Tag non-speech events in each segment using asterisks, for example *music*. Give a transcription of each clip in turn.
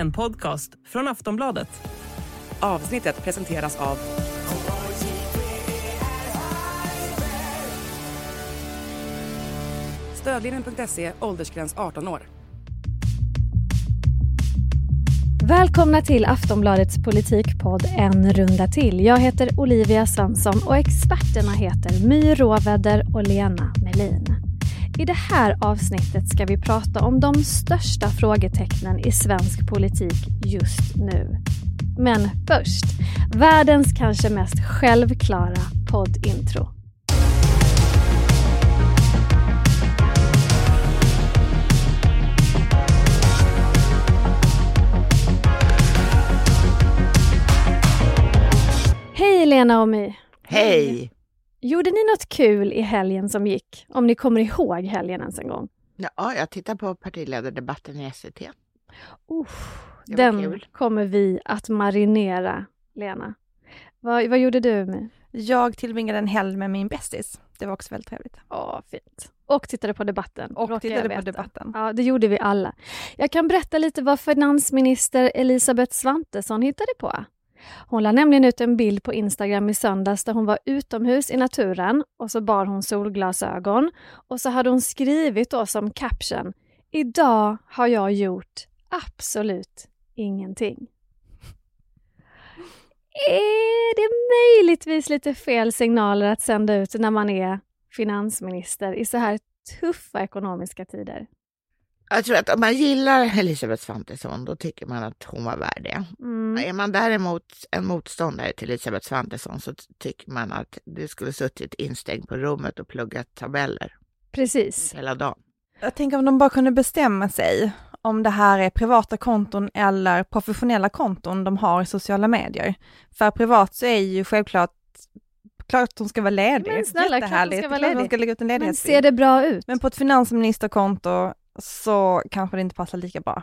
en podcast från Aftonbladet. Avsnittet presenteras av Stödlinjen.se, åldersgräns 18 år. Välkomna till Aftonbladets politikpodd En runda till. Jag heter Olivia Svensson och experterna heter My Råväder och Lena Melin. I det här avsnittet ska vi prata om de största frågetecknen i svensk politik just nu. Men först, världens kanske mest självklara poddintro. Hej Lena och My! Hej! Gjorde ni något kul i helgen som gick? Om ni kommer ihåg helgen ens en gång? Ja, jag tittar på partiledardebatten i SVT. Uh, Det var den kul. kommer vi att marinera, Lena. Vad, vad gjorde du med? Jag tillbringade en helg med min bästis. Det var också väldigt trevligt. Åh, fint. Och tittade på debatten. Och tittade på debatten. Ja, det gjorde vi alla. Jag kan berätta lite vad finansminister Elisabeth Svantesson hittade på. Hon la nämligen ut en bild på Instagram i söndags där hon var utomhus i naturen och så bar hon solglasögon och så hade hon skrivit då som caption Idag har jag gjort absolut ingenting. Är det möjligtvis lite fel signaler att sända ut när man är finansminister i så här tuffa ekonomiska tider? Jag tror att om man gillar Elisabeth Svantesson, då tycker man att hon var värd det. Mm. Är man däremot en motståndare till Elisabeth Svantesson så tycker man att du skulle suttit instängd på rummet och pluggat tabeller Precis. hela dagen. Jag tänker om de bara kunde bestämma sig om det här är privata konton eller professionella konton de har i sociala medier. För privat så är ju självklart, klart att hon ska vara ledig. Men snälla, klart hon ska vara hon ledig. ska lägga ut en Men ser det bra ut? Men på ett finansministerkonto så kanske det inte passar lika bra.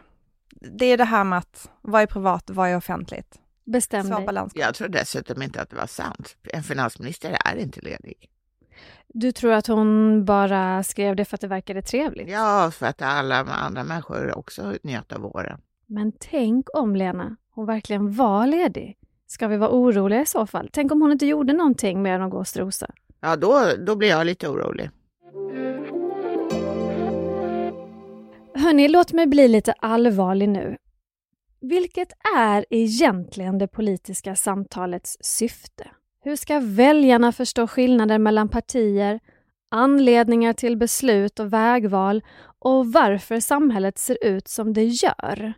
Det är det här med att vad är privat vad är offentligt. Bestäm Svår dig. Jag tror dessutom inte att det var sant. En finansminister är inte ledig. Du tror att hon bara skrev det för att det verkade trevligt? Ja, för att alla andra människor också njöt av våren. Men tänk om Lena, hon verkligen var ledig. Ska vi vara oroliga i så fall? Tänk om hon inte gjorde någonting mer än att gå och strosa? Ja, då, då blir jag lite orolig. Hörni, låt mig bli lite allvarlig nu. Vilket är egentligen det politiska samtalets syfte? Hur ska väljarna förstå skillnader mellan partier, anledningar till beslut och vägval och varför samhället ser ut som det gör?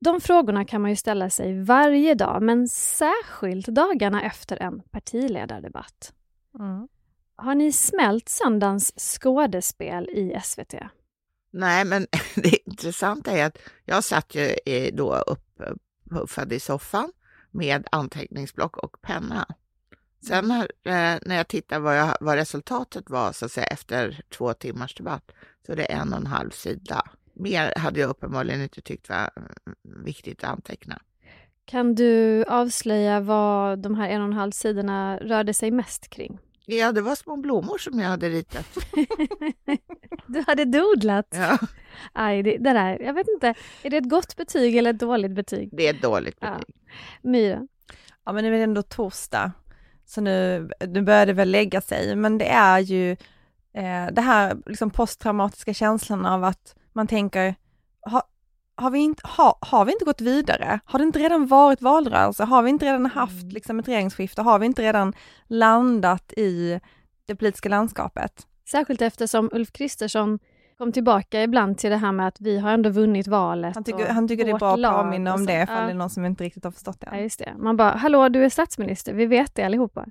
De frågorna kan man ju ställa sig varje dag, men särskilt dagarna efter en partiledardebatt. Mm. Har ni smält söndagens skådespel i SVT? Nej, men *laughs* det intressanta är att jag satt ju då upppuffad i soffan med anteckningsblock och penna. Sen när, eh, när jag tittar vad, jag, vad resultatet var så att säga, efter två timmars debatt så är det en och en halv sida. Mer hade jag uppenbarligen inte tyckt var mm, viktigt att anteckna. Kan du avslöja vad de här en och en halv sidorna rörde sig mest kring? Ja, det var små blommor som jag hade ritat. *laughs* Du hade dodlat. Ja, Aj, det, det där, jag vet inte, är det ett gott betyg eller ett dåligt betyg? det är ett dåligt Ja. betyg. Myra? Ja men det är väl ändå torsdag, så nu, nu börjar det väl lägga sig, men det är ju eh, det här liksom posttraumatiska känslan av att man tänker, ha, har, vi inte, ha, har vi inte gått vidare? Har det inte redan varit valrörelse? Har vi inte redan haft liksom, ett regeringsskifte? Har vi inte redan landat i det politiska landskapet? Särskilt eftersom Ulf Kristersson kom tillbaka ibland till det här med att vi har ändå vunnit valet. Han tycker, han tycker det är bra att påminna om det, ifall Ja. det är någon som inte riktigt har förstått det. Ja, just det. Man bara, hallå, du är statsminister, vi vet det allihopa.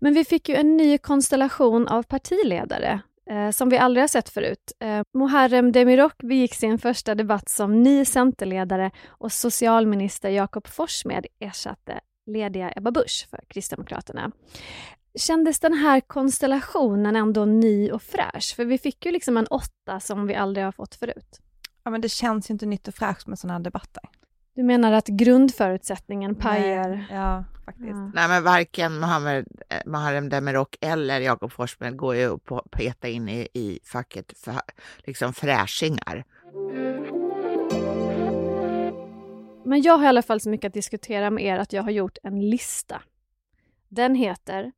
Men vi fick ju en ny konstellation av partiledare eh, som vi aldrig har sett förut. Eh, Muharrem Demirok begick sin första debatt som ny centerledare och socialminister Jakob Forssmed ersatte lediga Ebba Busch för Kristdemokraterna. Kändes den här konstellationen ändå ny och fräsch? För vi fick ju liksom en åtta som vi aldrig har fått förut. Ja men det känns ju inte nytt och fräscht med sådana här debatter. Du menar att grundförutsättningen pajar? Nej, Ja, faktiskt. Ja. Nej, men varken Mohammed, eh, Muharrem Demirok eller Jakob Forssmed går ju och peta in i, i facket för liksom fräschingar. Men jag har i alla fall så mycket att diskutera med er att jag har gjort en lista. Den heter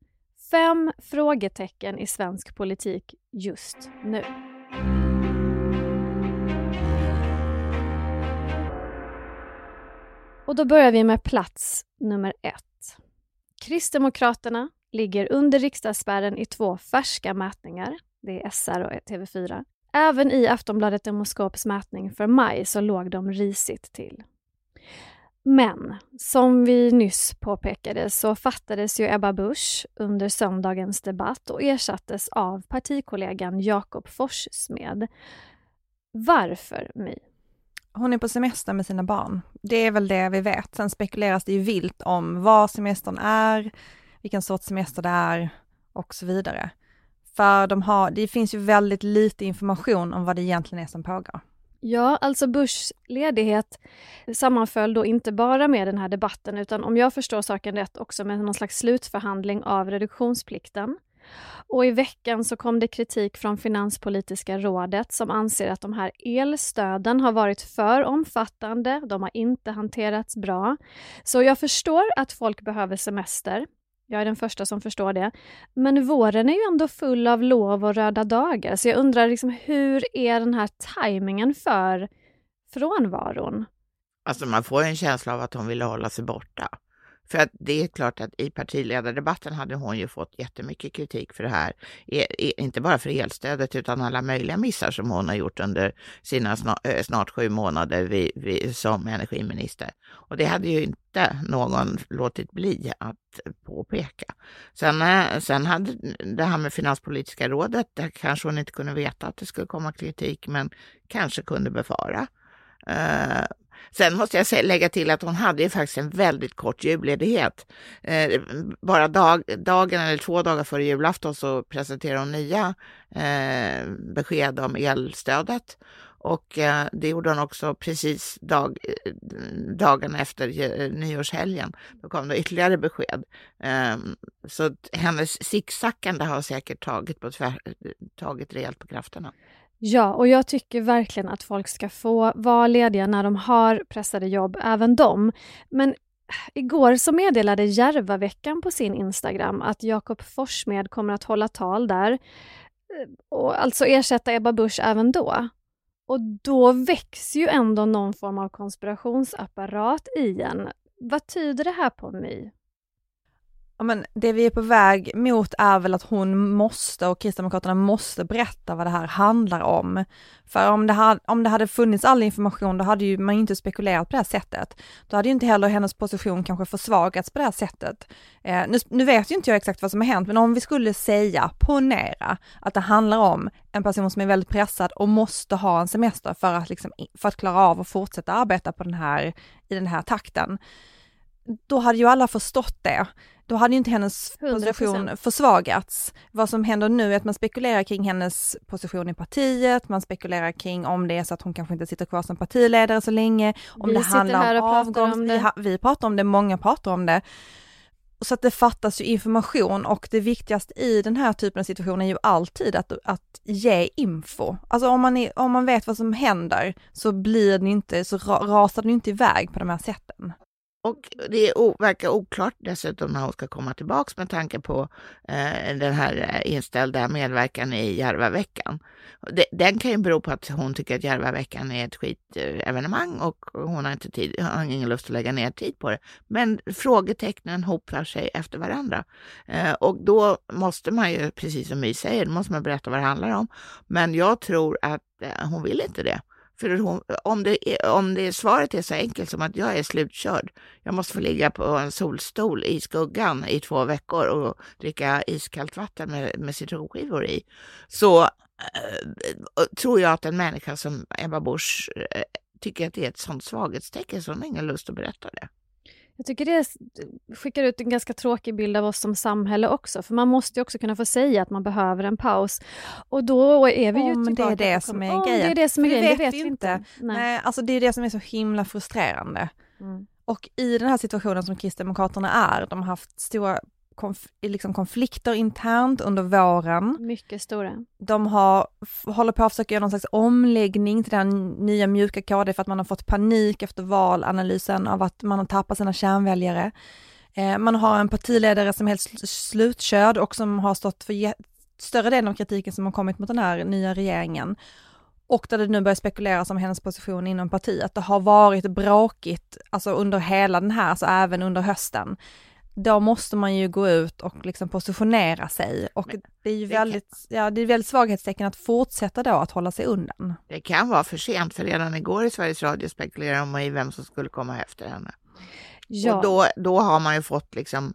Fem frågetecken i svensk politik just nu. Och då börjar vi med plats nummer ett. Kristdemokraterna ligger under riksdagsspärren i två färska mätningar. Det är SR och TV4. Även i Aftonbladet Demoskops mätning för maj så låg de risigt till. Men som vi nyss påpekade så fattades ju Ebba Busch under söndagens debatt och ersattes av partikollegan Jakob Forssmed. Varför, My? Hon är på semester med sina barn. Det är väl det vi vet. Sen spekuleras det ju vilt om var semestern är, vilken sorts semester det är och så vidare. För de har, det finns ju väldigt lite information om vad det egentligen är som pågår. Ja, alltså Bushs ledighet sammanföll då inte bara med den här debatten utan om jag förstår saken rätt också med någon slags slutförhandling av reduktionsplikten. Och i veckan så kom det kritik från Finanspolitiska rådet som anser att de här elstöden har varit för omfattande, de har inte hanterats bra. Så jag förstår att folk behöver semester, jag är den första som förstår det. Men våren är ju ändå full av lov och röda dagar, så jag undrar liksom, hur är den här tajmingen för frånvaron? Alltså man får en känsla av att de vill hålla sig borta. För att det är klart att i partiledardebatten hade hon ju fått jättemycket kritik för det här. E, e, inte bara för elstödet utan alla möjliga missar som hon har gjort under sina snart, snart sju månader vid, vid, som energiminister. Och det hade ju inte någon låtit bli att påpeka. Sen, eh, sen hade det här med Finanspolitiska rådet, där kanske hon inte kunde veta att det skulle komma kritik men kanske kunde befara. Eh, Sen måste jag lägga till att hon hade ju faktiskt en väldigt kort julledighet. Eh, bara dag, dagen eller två dagar före julafton så presenterade hon nya eh, besked om elstödet. Och eh, det gjorde hon också precis dag, eh, dagen efter eh, nyårshelgen. Då kom det ytterligare besked. Eh, så hennes sicksackande har säkert tagit, på tvär, tagit rejält på krafterna. Ja, och jag tycker verkligen att folk ska få vara lediga när de har pressade jobb, även de. Men äh, igår så meddelade Järvaveckan på sin Instagram att Jakob Forssmed kommer att hålla tal där eh, och alltså ersätta Ebba Busch även då. Och då väcks ju ändå någon form av konspirationsapparat i en. Vad tyder det här på My? Ja, men det vi är på väg mot är väl att hon måste och Kristdemokraterna måste berätta vad det här handlar om. För om det, hade, om det hade funnits all information, då hade ju man inte spekulerat på det här sättet. Då hade ju inte heller hennes position kanske försvagats på det här sättet. Eh, nu, nu, vet ju inte jag exakt vad som har hänt, men om vi skulle säga, ponera, att det handlar om en person som är väldigt pressad och måste ha en semester för att, liksom, för att klara av att fortsätta arbeta på den här, i den här takten. Då hade ju alla förstått det då hade ju inte hennes 100%. position försvagats. Vad som händer nu är att man spekulerar kring hennes position i partiet, man spekulerar kring om det är så att hon kanske inte sitter kvar som partiledare så länge, om vi det handlar om avgång, vi, vi pratar om det, många pratar om det. Så att det fattas ju information och det viktigaste i den här typen av situation är ju alltid att, att ge info. Alltså om man, är, om man vet vad som händer så blir det inte, så rasar det inte iväg på de här sätten. Och det verkar oklart dessutom när hon ska komma tillbaka med tanke på eh, den här eh, inställda medverkan i Järvaveckan. Den kan ju bero på att hon tycker att Järvaveckan är ett skitevenemang och hon har inte tid, har ingen lust att lägga ner tid på det. Men frågetecknen hopar sig efter varandra. Eh, och då måste man ju, precis som My säger, då måste man berätta vad det handlar om. Men jag tror att eh, hon vill inte det. För hon, om, det är, om det svaret är så enkelt som att jag är slutkörd, jag måste få ligga på en solstol i skuggan i två veckor och dricka iskallt vatten med, med citronskivor i, så äh, tror jag att en människa som Ebba Busch äh, tycker att det är ett sånt svaghetstecken så hon har ingen lust att berätta det. Jag tycker det skickar ut en ganska tråkig bild av oss som samhälle också, för man måste ju också kunna få säga att man behöver en paus. Och då är vi ju Om tillbaka... det är det som är grejen. det är det som är grejen, det vet, det vet vi inte. inte. Nej. Nej. alltså det är det som är så himla frustrerande. Mm. Och i den här situationen som Kristdemokraterna är, de har haft stora konf liksom konflikter internt under våren. Mycket stora. De har, håller på att försöka göra någon slags omläggning till den nya mjuka KD för att man har fått panik efter valanalysen av att man har tappat sina kärnväljare. Eh, man har en partiledare som är helt slutkörd och som har stått för större delen av kritiken som har kommit mot den här nya regeringen. Och där det nu börjar spekuleras om hennes position inom partiet. Det har varit bråkigt, alltså under hela den här, alltså även under hösten. Då måste man ju gå ut och liksom positionera sig och Men det är ju väldigt, kan... ja det är väldigt svaghetstecken att fortsätta då att hålla sig undan. Det kan vara för sent, för redan igår i Sveriges Radio spekulerade de i vem som skulle komma efter henne. Ja. Och då, då har man ju fått liksom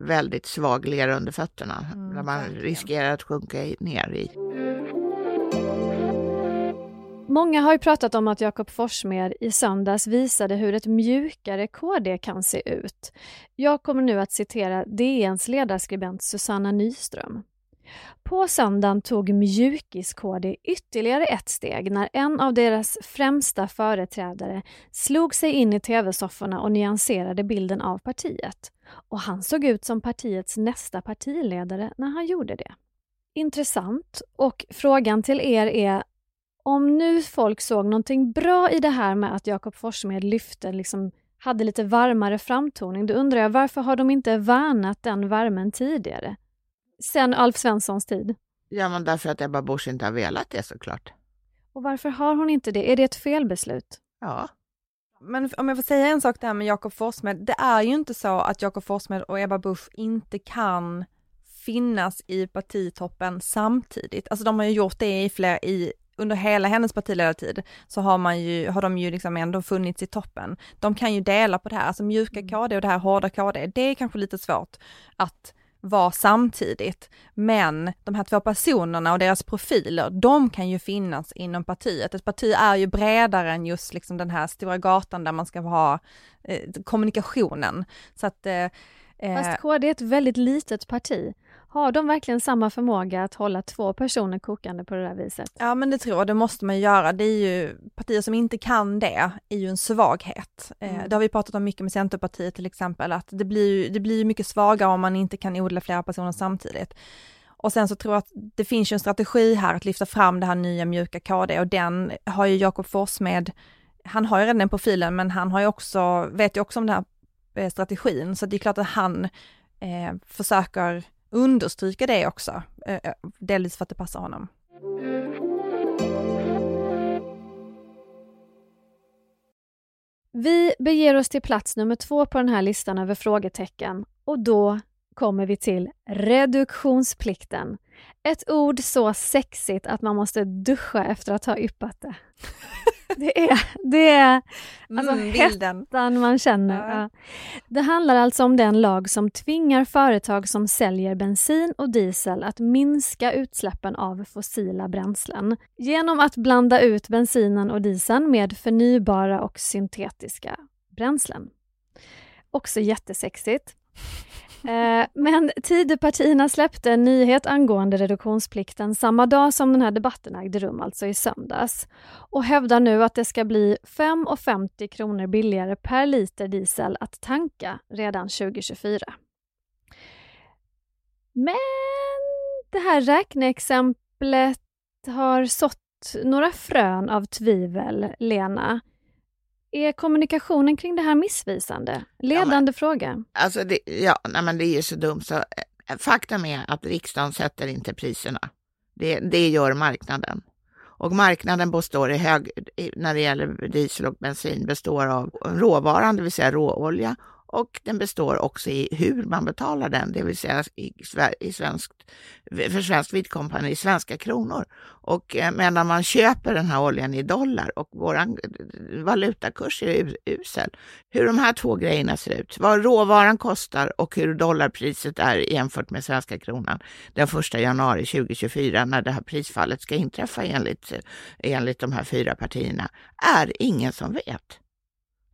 väldigt svag lera under fötterna, mm, där man verkligen. riskerar att sjunka ner i. Många har ju pratat om att Jakob Forssmed i söndags visade hur ett mjukare KD kan se ut. Jag kommer nu att citera DNs ledarskribent Susanna Nyström. På söndagen tog mjukis-KD ytterligare ett steg när en av deras främsta företrädare slog sig in i tv-sofforna och nyanserade bilden av partiet. Och han såg ut som partiets nästa partiledare när han gjorde det. Intressant. Och frågan till er är om nu folk såg någonting bra i det här med att Jakob Forssmed lyfte, liksom, hade lite varmare framtoning, då undrar jag varför har de inte värnat den värmen tidigare? Sen Alf Svenssons tid? Ja, men därför att Ebba Busch inte har velat det såklart. Och varför har hon inte det? Är det ett felbeslut? Ja. Men om jag får säga en sak där med Jakob Forssmed, det är ju inte så att Jakob Forssmed och Ebba Busch inte kan finnas i partitoppen samtidigt. Alltså de har ju gjort det i fler, i under hela hennes partiledartid så har man ju, har de ju liksom ändå funnits i toppen. De kan ju dela på det här, alltså mjuka mm. KD och det här hårda KD, det är kanske lite svårt att vara samtidigt. Men de här två personerna och deras profiler, de kan ju finnas inom partiet. Ett parti är ju bredare än just liksom den här stora gatan där man ska ha eh, kommunikationen. Så att eh, Fast KD är ett väldigt litet parti. Har de verkligen samma förmåga att hålla två personer kokande på det där viset? Ja men det tror jag, det måste man göra. Det är ju partier som inte kan det, är ju en svaghet. Eh, mm. det har vi pratat om mycket med Centerpartiet till exempel, att det blir, det blir mycket svagare om man inte kan odla flera personer samtidigt. Och sen så tror jag att det finns ju en strategi här att lyfta fram det här nya mjuka KD och den har ju Jakob Forssmed, han har ju redan den profilen men han har ju också, vet ju också om den här eh, strategin så det är klart att han eh, försöker understryka det också, eh, eh, delvis för att det passar honom. Vi beger oss till plats nummer två på den här listan över frågetecken och då kommer vi till reduktionsplikten. Ett ord så sexigt att man måste duscha efter att ha yppat det. *laughs* Det är, det är alltså mm, hettan man känner. Ja. Det handlar alltså om den lag som tvingar företag som säljer bensin och diesel att minska utsläppen av fossila bränslen genom att blanda ut bensinen och dieseln med förnybara och syntetiska bränslen. Också jättesexigt. Eh, men Tidöpartierna släppte en nyhet angående reduktionsplikten samma dag som den här debatten ägde rum, alltså i söndags. Och hävdar nu att det ska bli 5,50 kronor billigare per liter diesel att tanka redan 2024. Men det här räkneexemplet har sått några frön av tvivel, Lena. Är kommunikationen kring det här missvisande? Ledande ja, men, fråga. Alltså det, ja, nej, men det är ju så dumt så eh, faktum är att riksdagen sätter inte priserna. Det, det gör marknaden. Och marknaden består i hög, när det gäller diesel och bensin, består av råvaran, det vill säga råolja och den består också i hur man betalar den, det vill säga i, i svenskt, för svenskt vidkommande i svenska kronor. Och eh, medan man köper den här oljan i dollar och vår eh, valutakurs är usel, hur de här två grejerna ser ut, vad råvaran kostar och hur dollarpriset är jämfört med svenska kronan den 1 januari 2024 när det här prisfallet ska inträffa enligt, enligt de här fyra partierna, är ingen som vet.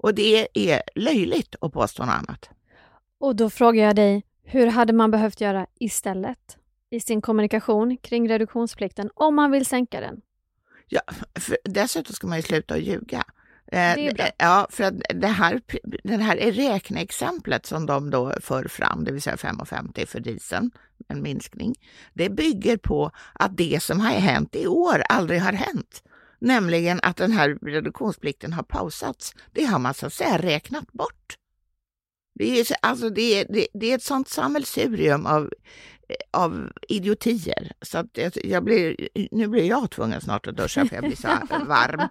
Och det är löjligt att påstå något annat. Och då frågar jag dig, hur hade man behövt göra istället i sin kommunikation kring reduktionsplikten om man vill sänka den? Ja, dessutom ska man ju sluta att ljuga. Eh, Ja, för att det här, det här är räkneexemplet som de då för fram, det vill säga 5,50 för dieseln, en minskning. Det bygger på att det som har hänt i år aldrig har hänt. Nämligen att den här reduktionsplikten har pausats. Det har man så att säga räknat bort. Det är, alltså det, det, det är ett sånt sammelsurium av, av idiotier. Så att jag, jag blir, nu blir jag tvungen snart att duscha för jag blir så *laughs* varm.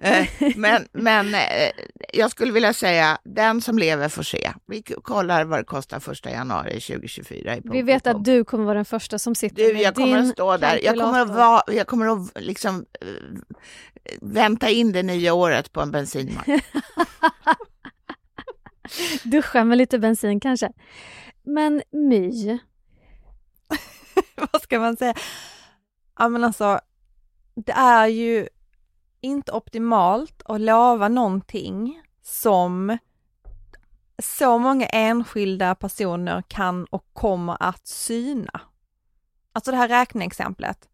Eh, men men eh, jag skulle vilja säga, den som lever får se. Vi kollar vad det kostar första januari 2024. I Vi vet att du kommer vara den första som sitter du, med jag kommer din att stå där. Jag kommer att, vara, jag kommer att liksom eh, vänta in det nya året på en bensinmack. *laughs* Duscha med lite bensin kanske. Men My, *laughs* vad ska man säga? Ja men alltså, det är ju inte optimalt att lova någonting som så många enskilda personer kan och kommer att syna. Alltså det här räkneexemplet.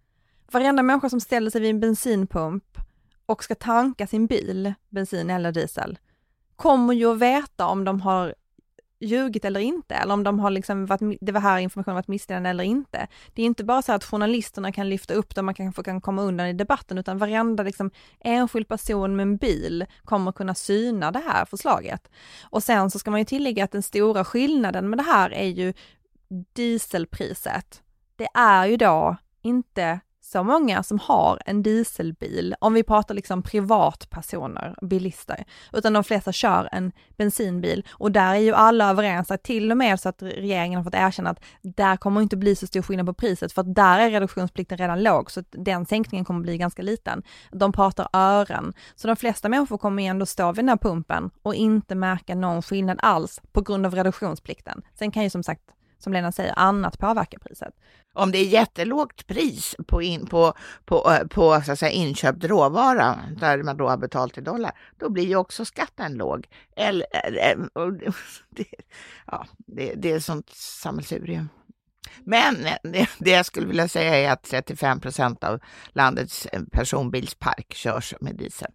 Varenda människa som ställer sig vid en bensinpump och ska tanka sin bil, bensin eller diesel, kommer ju att veta om de har ljugit eller inte, eller om de har liksom varit, det var här informationen varit missledande eller inte. Det är inte bara så att journalisterna kan lyfta upp det och man kanske kan komma undan i debatten, utan varenda liksom enskild person med en bil kommer kunna syna det här förslaget. Och sen så ska man ju tillägga att den stora skillnaden med det här är ju dieselpriset. Det är ju då inte så många som har en dieselbil, om vi pratar liksom privatpersoner, bilister, utan de flesta kör en bensinbil och där är ju alla överens att till och med så att regeringen har fått erkänna att där kommer inte bli så stor skillnad på priset för att där är reduktionsplikten redan låg så att den sänkningen kommer bli ganska liten. De pratar ören, så de flesta människor kommer ju ändå stå vid den här pumpen och inte märka någon skillnad alls på grund av reduktionsplikten. Sen kan ju som sagt, som Lena säger, annat påverkar priset. Om det är jättelågt pris på, in, på, på, eh, på så att säga, inköpt råvara, där man då har betalt i dollar, då blir ju också skatten låg. Eller, eh, eh, och *laughs* det, ja, det, det är ett sånt sammelsurium. Men det, det jag skulle vilja säga är att 35 procent av landets personbilspark körs med diesel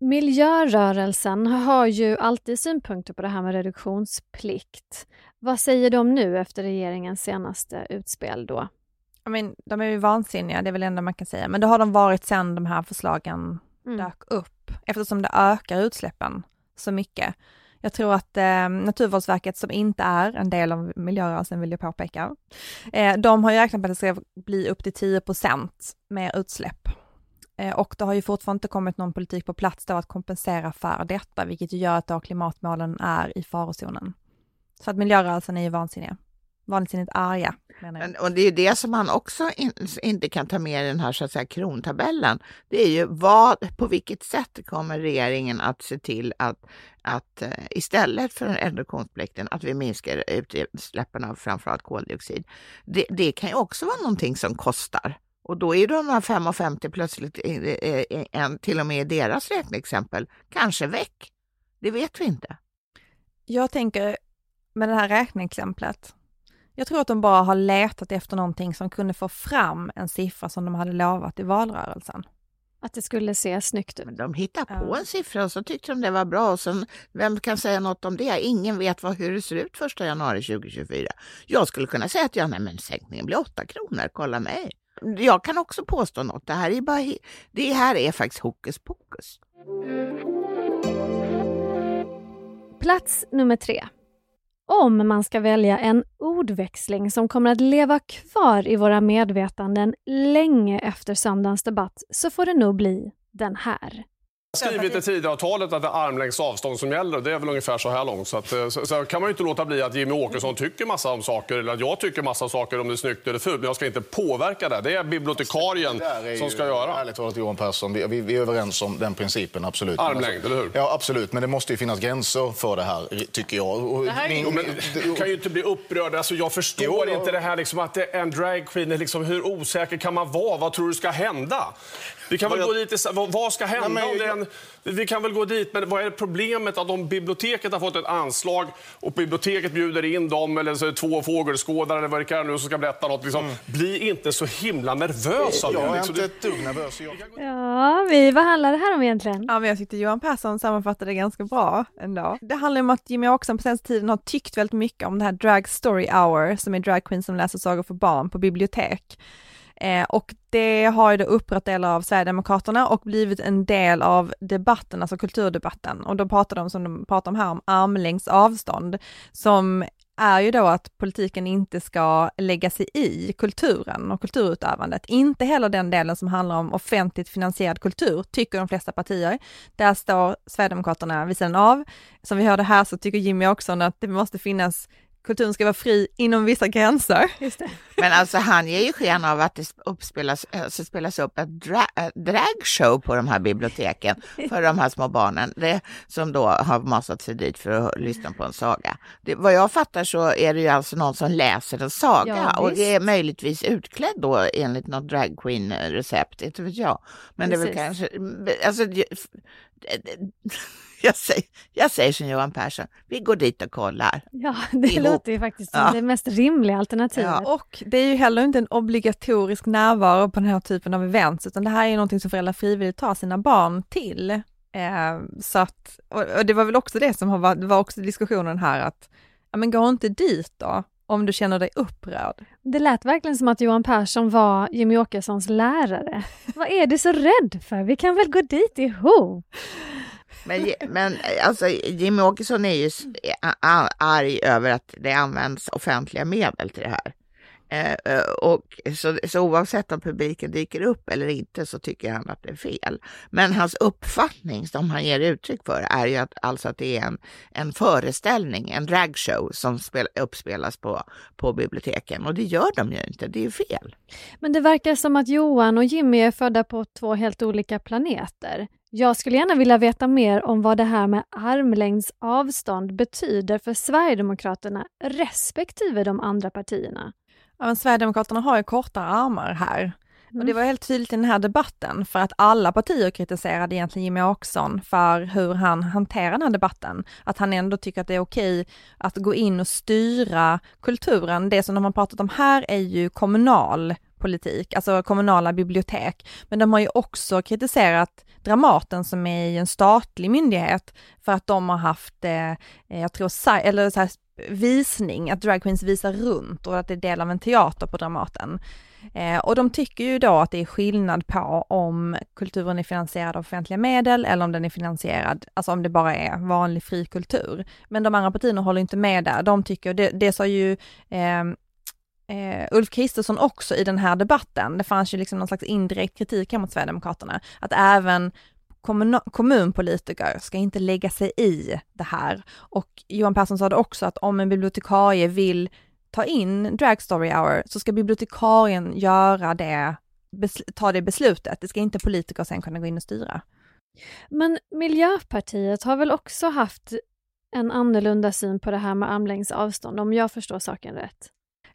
miljörörelsen har ju alltid synpunkter på det här med reduktionsplikt. Vad säger de nu efter regeringens senaste utspel då? I mean, de är ju vansinniga, det är väl det enda man kan säga, men det har de varit sedan de här förslagen Mm. dök upp, eftersom det ökar utsläppen så mycket. Jag tror att eh, Naturvårdsverket, som inte är en del av miljörörelsen vill jag påpeka, eh, de har ju räknat med att det ska bli upp till 10% mer utsläpp. Eh, och det har ju fortfarande inte kommit någon politik på plats då att kompensera för detta, vilket ju gör att då klimatmålen är i farozonen. Så att miljörörelsen är ju vansinniga. Vansinnigt arga, menar jag. Men, och det är ju det som man också in, inte kan ta med i den här så att säga, krontabellen. Det är ju vad, på vilket sätt kommer regeringen att se till att, att eh, istället för reduktionsplikten att vi minskar utsläppen av framförallt koldioxid. Det, det kan ju också vara någonting som kostar. Och då är de här 5,50 plötsligt en, till och med i deras räkneexempel kanske väck. Det vet vi inte. Jag tänker med det här räkneexemplet, jag tror att de bara har letat efter någonting som kunde få fram en siffra som de hade lovat i valrörelsen. Att det skulle se snyggt ut? Men de hittar på Ja. en siffra och så tyckte de det var bra och sen, vem kan säga något om det? Ingen vet vad, hur det ser ut 1 januari 2024. Jag skulle kunna säga att ja, nej, men sänkningen blir 8 kronor, kolla mig. Jag kan också påstå något, det här är, bara, det här är faktiskt hokus pokus. Plats nummer tre. Om man ska välja en ordväxling som kommer att leva kvar i våra medvetanden länge efter söndagens debatt så får det nog bli den här skrivit i Tidöavtalet att det är armlängds avstånd som gäller och det är väl ungefär så här långt. Så, att, eh, så, så kan man ju inte låta bli att Jimmy Åkesson tycker massa om saker eller att jag tycker massa saker om det är snyggt eller fult. Men jag ska inte påverka det. Det är bibliotekarien där är som ju- ska göra. Ärligt talat Johan Persson, vi, vi, vi är överens om den principen, absolut. Armlängd, eller hur? Ja, absolut. Men det måste ju finnas gränser för det här, tycker jag. Och min- Jo, men du kan ju inte bli upprörd. Alltså, jag förstår Jo, ja. inte det här liksom, att det är en dragqueen. Liksom, hur osäker kan man vara? Vad tror du ska hända? Vi kan väl Vad gå jag- dit vad, vad ska hända Nej, men om det är jag- igen, vi kan väl gå dit, men vad är problemet att om biblioteket har fått ett anslag och biblioteket bjuder in dem eller så är det två fågelskådare eller vad det kan nu som ska berätta något. Liksom, Mm. Bli inte så himla nervös av det. Jag är liksom. inte ett dugg nervös. Jag... Ja, vi, vad handlar det här om egentligen? Ja, men jag tyckte Johan Persson sammanfattade det ganska bra ändå. Det handlar om att Jimmy Åkesson på senaste tiden har tyckt väldigt mycket om det här Drag Story Hour, som är drag queen som läser sagor för barn på bibliotek. Eh, och det har ju då upprört delar av Sverigedemokraterna och blivit en del av debatten, alltså kulturdebatten. Och då pratar de, som de pratar om här, om armlängds avstånd, som är ju då att politiken inte ska lägga sig i kulturen och kulturutövandet. Inte heller den delen som handlar om offentligt finansierad kultur, tycker de flesta partier. Där står Sverigedemokraterna vid sidan av. Som vi hörde här så tycker Jimmy också att det måste finnas kulturen ska vara fri inom vissa gränser. Just det. Men alltså han ger ju sken av att det uppspelas, alltså spelas upp ett dra äh, dragshow på de här biblioteken för de här små barnen det, som då har masat sig dit för att lyssna på en saga. Det, vad jag fattar så är det ju alltså någon som läser en saga Ja, och visst. är möjligtvis utklädd då enligt något drag queen recept, inte vet jag. Men det är väl Precis. kanske, alltså *laughs* jag säger, jag säger som Johan Persson, vi går dit och kollar. Ja, det Ihop. låter ju faktiskt som Ja. det mest rimliga alternativet. Ja. Och det är ju heller inte en obligatorisk närvaro på den här typen av events, utan det här är någonting som föräldrar frivilligt tar sina barn till. Eh, så att, och, och det var väl också det som har varit, var också diskussionen här att, ja men gå inte dit då, om du känner dig upprörd. Det lät verkligen som att Johan Persson var Jimmy Åkessons lärare. Vad är du så rädd för? Vi kan väl gå dit ihop? Men, men alltså, Jimmy Åkesson är ju arg över att det används offentliga medel till det här. Eh, eh, och så, så oavsett om publiken dyker upp eller inte så tycker han att det är fel. Men hans uppfattning som han ger uttryck för är ju att, alltså att det är en, en föreställning, en dragshow som spel, uppspelas på, på biblioteken och det gör de ju inte, det är ju fel. Men det verkar som att Johan och Jimmy är födda på två helt olika planeter. Jag skulle gärna vilja veta mer om vad det här med armlängds avstånd betyder för Sverigedemokraterna respektive de andra partierna. Ja, men Sverigedemokraterna har ju kortare armar här. Och Mm. det var helt tydligt i den här debatten för att alla partier kritiserade egentligen Jimmy Åkesson för hur han hanterar den här debatten. Att han ändå tycker att det är okej att gå in och styra kulturen. Det som de har pratat om här är ju kommunal politik, alltså kommunala bibliotek. Men de har ju också kritiserat Dramaten som är en statlig myndighet för att de har haft, eh, jag tror, eller så här, visning, att dragqueens visar runt och att det är del av en teater på Dramaten. Eh, och de tycker ju då att det är skillnad på om kulturen är finansierad av offentliga medel eller om den är finansierad, alltså om det bara är vanlig fri kultur. Men de andra partierna håller inte med där. De tycker, det, det sa ju eh, eh, Ulf Kristersson också i den här debatten. Det fanns ju liksom någon slags indirekt kritik här mot Sverigedemokraterna, att även kommunpolitiker ska inte lägga sig i det här. Och Johan Persson sa det också att om en bibliotekarie vill ta in Drag Story Hour så ska bibliotekarien göra det, ta det beslutet. Det ska inte politiker sen kunna gå in och styra. Men Miljöpartiet har väl också haft en annorlunda syn på det här med armlängds avstånd, om jag förstår saken rätt.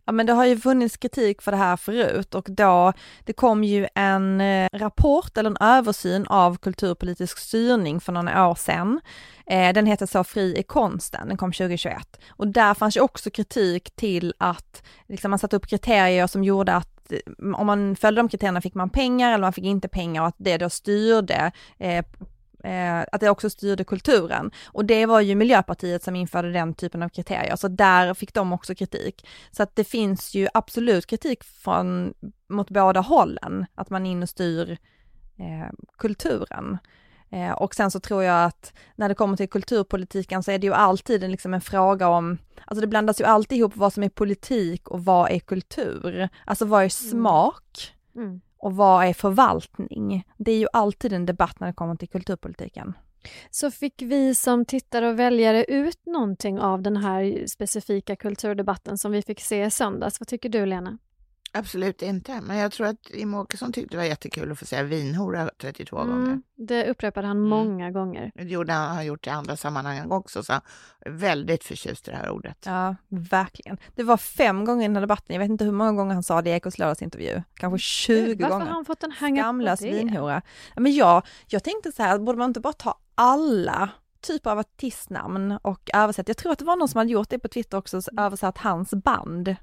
Ja men det har ju funnits kritik för det här förut och då, det kom ju en eh, rapport eller en översyn av kulturpolitisk styrning för några år sedan. Eh, den heter så Fri i konsten, den kom 2021. Och där fanns ju också kritik till att liksom, man satte upp kriterier som gjorde att eh, om man följde de kriterierna fick man pengar eller man fick inte pengar och att det då styrde eh, eh, att det också styrde kulturen. Och det var ju Miljöpartiet som införde den typen av kriterier, så där fick de också kritik. Så att det finns ju absolut kritik från, mot båda hållen, att man in och styr eh, kulturen. Eh, och sen så tror jag att när det kommer till kulturpolitiken så är det ju alltid en, liksom en fråga om, alltså det blandas ju alltid ihop vad som är politik och vad är kultur. Alltså vad är smak? Mm och vad är förvaltning? Det är ju alltid en debatt när det kommer till kulturpolitiken. Så fick vi som tittare och väljare ut någonting av den här specifika kulturdebatten som vi fick se i söndags? Vad tycker du Lena? Absolut inte. Men jag tror att Jimmie Åkesson tyckte det var jättekul att få säga vinhora 32 gånger. Mm, det upprepade han Mm. många gånger. Det gjorde han, har gjort i andra sammanhang också, så han är väldigt förtjust i det här ordet. Ja, verkligen. Det var fem gånger i den här debatten, jag vet inte hur många gånger han sa det i Ekots lördagsintervju, kanske 20 Varför gånger. har han fått en hang Skamlös vinhora. Ja, Men jag, jag tänkte så här, borde man inte bara ta alla typer av artistnamn och översätta? Jag tror att det var någon som hade gjort det på Twitter också, så översatt hans band.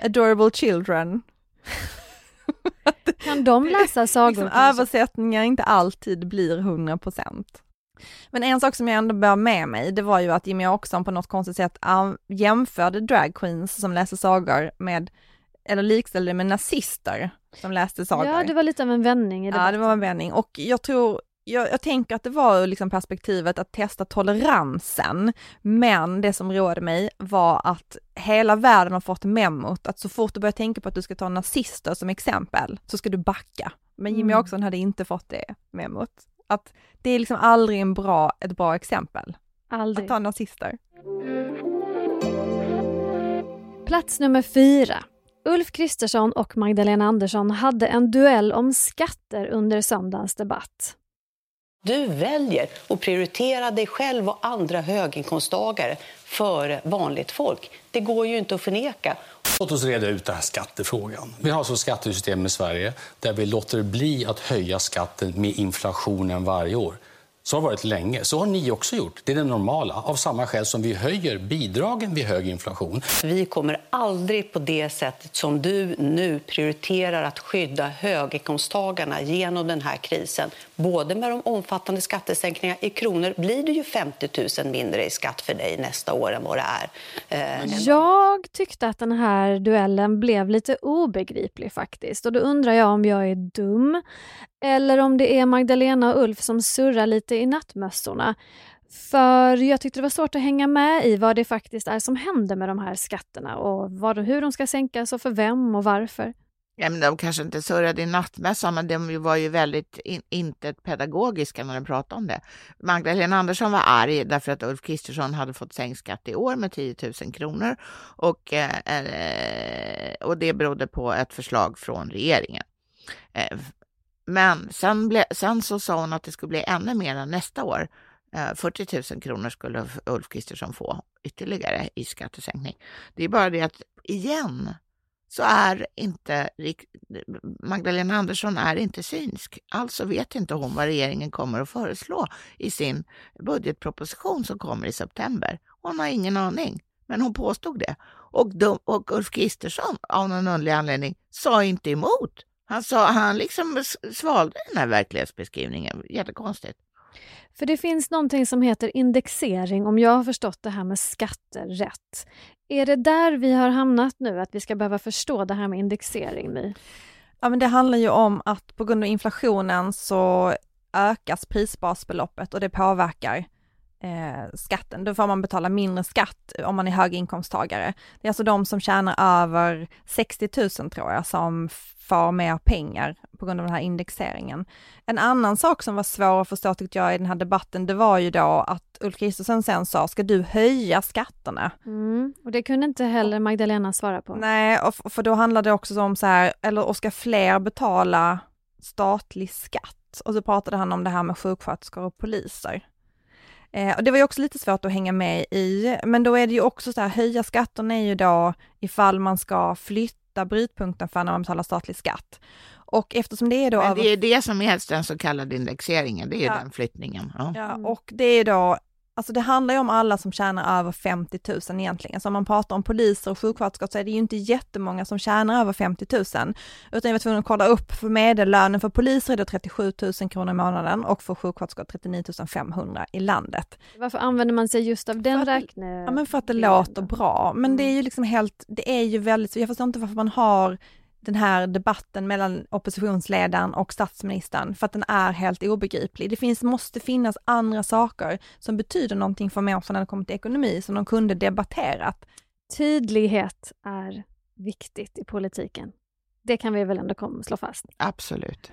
Adorable Children. *laughs* Kan de läsa sagor? liksom översättningar inte alltid blir 100%. Men en sak som jag ändå bär med mig, det var ju att Jimmy Åkesson på något konstigt sätt um, jämförde drag queens som läser sagor med, eller likställde med nazister som läste sagor. Ja, det var lite av en vändning i debatten. Ja, det var en vändning och jag tror, jag, jag tänker att det var liksom perspektivet att testa toleransen, men det som rådde mig var att hela världen har fått memot att så fort du börjar tänka på att du ska ta nazister som exempel så ska du backa. Men Jimmy Mm. Åkesson hade inte fått det memot. Att det är liksom aldrig en bra, ett bra exempel Aldrig. att ta nazister. Plats nummer fyra. Ulf Kristersson och Magdalena Andersson hade en duell om skatter under söndagens debatt. Du väljer att prioritera dig själv och andra höginkomsttagare före vanligt folk. Det går ju inte att förneka. Låt oss reda ut den här skattefrågan. Vi har alltså ett skattesystem i Sverige där vi låter bli att höja skatten med inflationen varje år. Så har det varit länge. Så har ni också gjort. Det är det normala. Av samma skäl som vi höjer bidragen vid hög inflation. Vi kommer aldrig på det sättet som du nu prioriterar att skydda höginkomsttagarna genom den här krisen. Både med de omfattande skattesänkningarna i kronor blir det ju 50 000 mindre i skatt för dig nästa år än vad det är. Eh, Jag tyckte att den här duellen blev lite obegriplig faktiskt och då undrar jag om jag är dum eller om det är Magdalena och Ulf som surrar lite i nattmössorna. För jag tyckte det var svårt att hänga med i vad det faktiskt är som händer med de här skatterna och vad, hur de ska sänkas och för vem och varför. Ja, men de kanske inte surrade i nattmässan, men de var ju väldigt in, inte pedagogiska när de pratade om det. Magdalena Andersson var arg därför att Ulf Kristersson hade fått sänkt skatt i år med 10 000 kronor och, eh, eh, och det berodde på ett förslag från regeringen. Eh, men sen, ble, sen så sa hon att det skulle bli ännu mer nästa år. Eh, 40 000 kronor skulle Ulf Kristersson få ytterligare i skattesänkning. Det är bara det att igen så är inte Magdalena Andersson är inte synsk. Alltså vet inte hon vad regeringen kommer att föreslå i sin budgetproposition som kommer i september. Hon har ingen aning, men hon påstod det. Och, de, och Ulf Kristersson av någon underlig anledning sa inte emot. Han, sa, han liksom svalde den här verklighetsbeskrivningen. Jättekonstigt. För det finns någonting som heter indexering om jag har förstått det här med skatter rätt. Är det där vi har hamnat nu, att vi ska behöva förstå det här med indexering My? Ja men det handlar ju om att på grund av inflationen så ökas prisbasbeloppet och det påverkar eh, skatten. Då får man betala mindre skatt om man är höginkomsttagare. Det är alltså de som tjänar över 60 000 tror jag som får mer pengar på grund av den här indexeringen. En annan sak som var svår att förstå tyckte jag i den här debatten, det var ju då att Ulf Kristersson sen sa, ska du höja skatterna? Mm, och det kunde inte heller Magdalena svara på. Nej, och för då handlade det också om så här, eller och ska fler betala statlig skatt? Och så pratade han om det här med sjuksköterskor och poliser. Eh, och det var ju också lite svårt att hänga med i, men då är det ju också så här, höja skatterna är ju då ifall man ska flytta brytpunkten för när man betalar statlig skatt. Och eftersom det är då... Men det är det som är den så kallade indexeringen, det är Ja. den flyttningen. Ja. Ja, Mm. och det är då, alltså det handlar ju om alla som tjänar över 50 000 egentligen. Så om man pratar om poliser och sjuksköterskor så är det ju inte jättemånga som tjänar över 50 000. Utan jag var tvungen att kolla upp för medellönen för poliser är det 37 000 kronor i månaden och för sjuksköterskor 39 500 i landet. Varför använder man sig just av den räkne... Ja men för att det låter bra. Men det är ju liksom helt, det är ju väldigt, jag förstår inte varför man har den här debatten mellan oppositionsledaren och statsministern, för att den är helt obegriplig. Det finns, måste finnas andra saker som betyder någonting för människor när det kommer till ekonomi, som de kunde debatterat. Tydlighet är viktigt i politiken. Det kan vi väl ändå kom, slå fast. Absolut.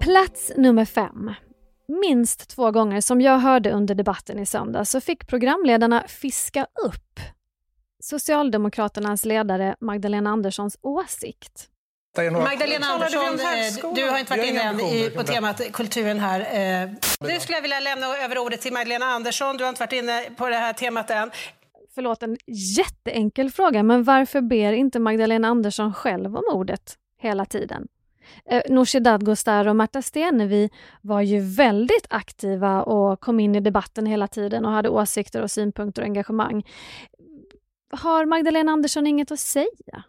Plats nummer fem. Minst två gånger som jag hörde under debatten i söndag så fick programledarna fiska upp Socialdemokraternas ledare Magdalena Anderssons åsikt. Magdalena Andersson, eh, du har inte varit inne på temat kulturen här. Eh, nu skulle jag vilja lämna över ordet till Magdalena Andersson. Du har inte varit inne på det här temat än. Förlåt, en jätteenkel fråga, men varför ber inte Magdalena Andersson själv om ordet hela tiden? Eh, Nooshi Dadgostar och Märta Stenevi var ju väldigt aktiva och kom in i debatten hela tiden och hade åsikter och synpunkter och engagemang. Har Magdalena Andersson inget att säga?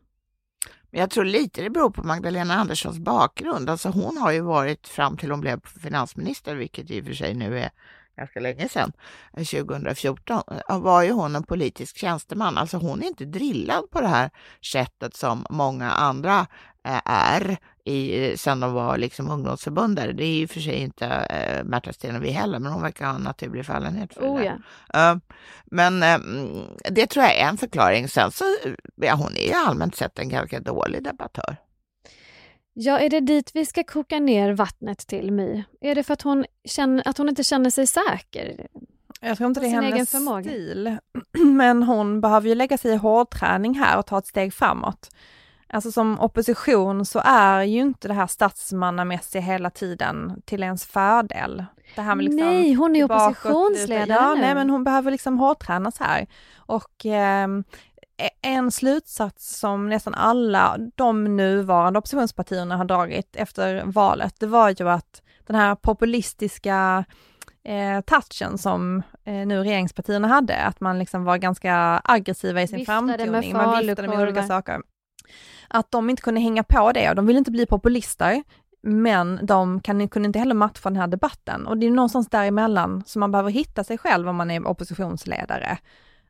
Jag tror lite det beror på Magdalena Anderssons bakgrund. Alltså hon har ju varit fram till hon blev finansminister, vilket i och för sig nu är ganska länge sedan, eh, 2014, eh, var ju hon en politisk tjänsteman. Alltså hon är inte drillad på det här sättet som många andra eh, är i, sen de var liksom ungdomsförbundare. Det är ju för sig inte äh, Märta Stenevi heller, men hon verkar ha en naturlig fallenhet för oh, det. Ja. Uh, men uh, det tror jag är en förklaring. Sen så, ja, hon är ju allmänt sett en ganska dålig debattör. Ja, är det dit vi ska koka ner vattnet till My? Är det för att hon, känner, att hon inte känner sig säker? Jag tror inte det är hennes förmåga. stil. *clears throat* Men hon behöver ju lägga sig i hårdträning här och ta ett steg framåt. Alltså som opposition så är ju inte det här statsmannamässiga hela tiden till ens fördel. Det här med liksom nej, hon är oppositionsledare Ja, nu. nej men hon behöver liksom hårdtränas här. Och eh, en slutsats som nästan alla de nuvarande oppositionspartierna har dragit efter valet, det var ju att den här populistiska eh, touchen som eh, nu regeringspartierna hade, att man liksom var ganska aggressiva i sin Viftade framtoning, man viftade med olika saker. Att de inte kunde hänga på det och de ville inte bli populister, men de kan, kunde inte heller matcha den här debatten. Och det är någonstans däremellan som man behöver hitta sig själv om man är oppositionsledare.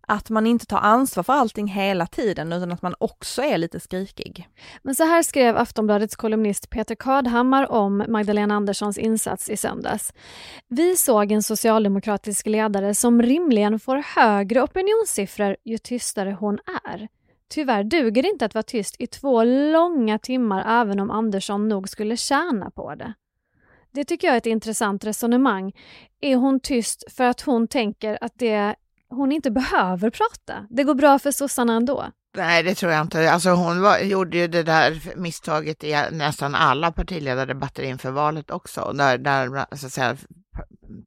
Att man inte tar ansvar för allting hela tiden, utan att man också är lite skrikig. Men så här skrev Aftonbladets kolumnist Peter Kadhammar om Magdalena Anderssons insats i söndags. Vi såg en socialdemokratisk ledare som rimligen får högre opinionssiffror ju tystare hon är. Tyvärr duger det inte att vara tyst i två långa timmar även om Andersson nog skulle tjäna på det. Det tycker jag är ett intressant resonemang. Är hon tyst för att hon tänker att det, hon inte behöver prata? Det går bra för sossarna ändå? Nej, det tror jag inte. Alltså hon var, gjorde ju det där misstaget i nästan alla partiledardebatter inför valet också, där, där så att säga,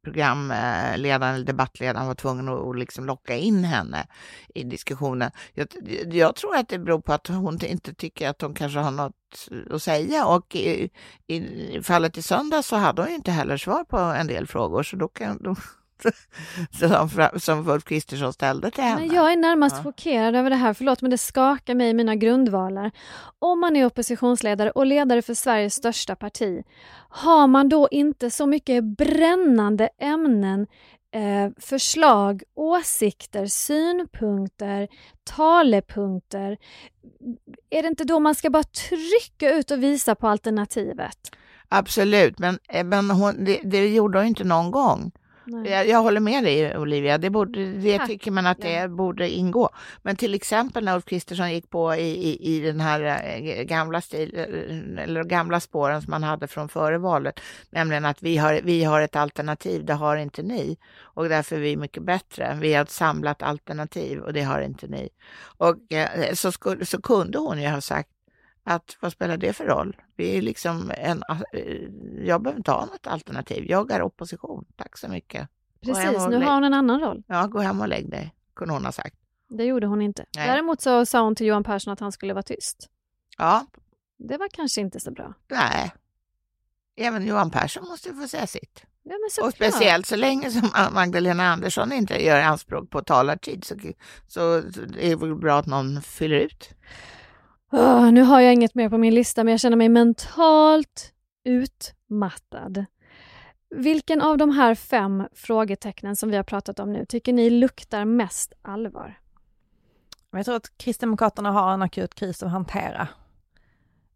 programledaren eh, eller debattledaren var tvungen att, att liksom locka in henne i diskussionen. Jag, jag, tror att det beror på att hon inte tycker att hon kanske har något eh, att säga och i, i fallet i söndag så hade hon ju inte heller svar på en del frågor så då kan då, *laughs* som, som Ulf Kristersson ställde till henne. Men jag är närmast Ja. chockerad över det här, förlåt men det skakar mig i mina grundvalar. Om man är oppositionsledare och ledare för Sveriges största parti, har man då inte så mycket brännande ämnen, eh, förslag, åsikter, synpunkter, talepunkter? Är det inte då man ska bara trycka ut och visa på alternativet? Absolut, men, eh, men hon, det, det gjorde hon inte någon gång. Jag, jag håller med dig Olivia, det, borde, det Tack. tycker man att det borde ingå. Men till exempel när Ulf Kristersson gick på i, i, i den här eh, gamla, stil, eh, eller gamla spåren som man hade från före valet, nämligen att vi har, vi har ett alternativ, det har inte ni. Och därför är vi mycket bättre. Vi har ett samlat alternativ och det har inte ni. Och eh, så, skulle, så kunde hon ju ha sagt att vad spelar det för roll? Vi är liksom en, eh, jag behöver inte ha något alternativ. Jag är opposition. Tack så mycket. Precis, nu har hon en annan roll. Ja, gå hem och lägg dig, kunde hon ha sagt. Det gjorde hon inte. Nej. Däremot så sa hon till Johan Persson att han skulle vara tyst. Ja, Det var kanske inte så bra. nej. Även Johan Persson måste få säga sitt. Ja, men Och speciellt så länge som *laughs* Magdalena Andersson inte gör anspråk på talartid så, så är det väl bra att någon fyller ut. Oh, nu har jag inget mer på min lista, men jag känner mig mentalt utmattad. Vilken av de här fem frågetecknen som vi har pratat om nu tycker ni luktar mest allvar? Jag tror att Kristdemokraterna har en akut kris att hantera.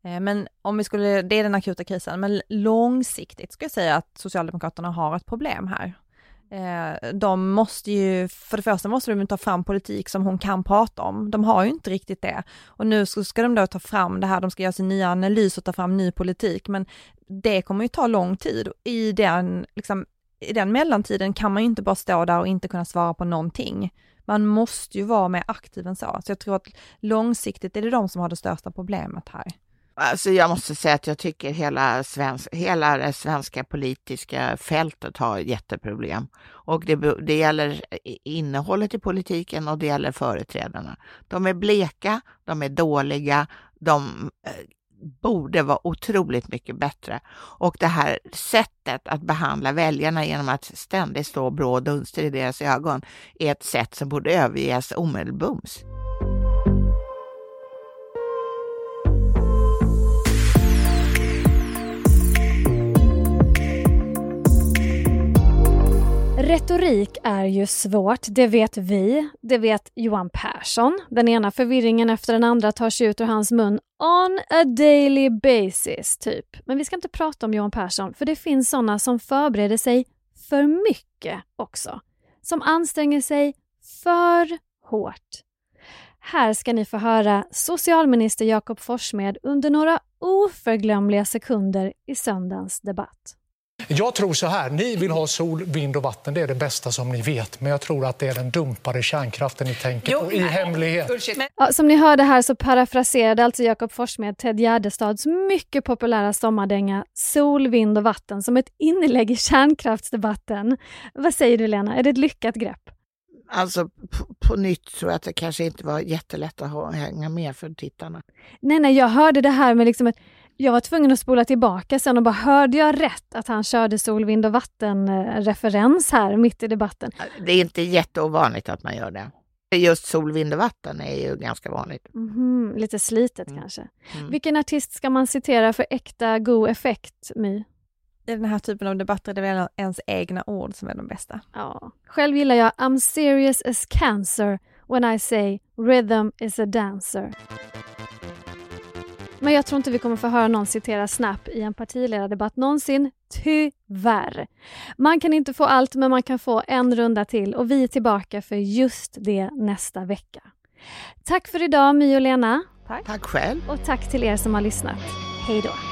Eh, men om vi skulle, det är den akuta krisen, men långsiktigt ska jag säga att Socialdemokraterna har ett problem här. Eh, de måste ju, för det första måste de ta fram politik som hon kan prata om. De har ju inte riktigt det. Och nu så ska de då ta fram det här, de ska göra sin nya analys och ta fram ny politik, men det kommer ju ta lång tid. I den, liksom, i den mellantiden kan man ju inte bara stå där och inte kunna svara på någonting. Man måste ju vara mer aktiv än så. Så jag tror att långsiktigt är det de som har det största problemet här. Alltså jag måste säga att jag tycker hela, svensk, hela det svenska politiska fältet har jätteproblem. Och det, det gäller innehållet i politiken och det gäller företrädarna. De är bleka, de är dåliga, de eh, borde vara otroligt mycket bättre. Och det här sättet att behandla väljarna genom att ständigt stå blå dunster i deras ögon är ett sätt som borde överges omedelbums. Retorik är ju svårt, det vet vi, det vet Johan Persson. Den ena förvirringen efter den andra tar sig ut ur hans mun on a daily basis, typ. Men vi ska inte prata om Johan Persson, för det finns sådana som förbereder sig för mycket också. Som anstränger sig för hårt. Här ska ni få höra socialminister Jakob Forssmed under några oförglömliga sekunder i söndagens debatt. Jag tror så här, ni vill ha sol, vind och vatten, det är det bästa som ni vet. Men jag tror att det är den dumpade kärnkraften ni tänker på i hemlighet. Ja, som ni hörde här så parafraserade alltså Jakob Forssmed Ted Gärdestads mycket populära sommardänga Sol, vind och vatten som ett inlägg i kärnkraftsdebatten. Vad säger du Lena, är det ett lyckat grepp? Alltså på, på, nytt tror jag att det kanske inte var jättelätt att hänga med för tittarna. Nej, nej, jag hörde det här med liksom ett jag var tvungen att spola tillbaka sen och bara hörde jag rätt att han körde sol, vind och vatten-referens här mitt i debatten? Det är inte jätteovanligt att man gör det. Just sol, vind och vatten är ju ganska vanligt. Mm, lite slitet mm. kanske. Mm. Vilken artist ska man citera för äkta god effekt, My? I den här typen av debatter är det väl ens egna ord som är de bästa. Ja. Själv gillar jag I'm serious as cancer when I say rhythm is a dancer. Men jag tror inte vi kommer få höra någon citera Snap i en partiledardebatt någonsin. Tyvärr. Man kan inte få allt, men man kan få en runda till och vi är tillbaka för just det nästa vecka. Tack för idag My och Lena. Tack. Tack själv. Och tack till er som har lyssnat. Hej då.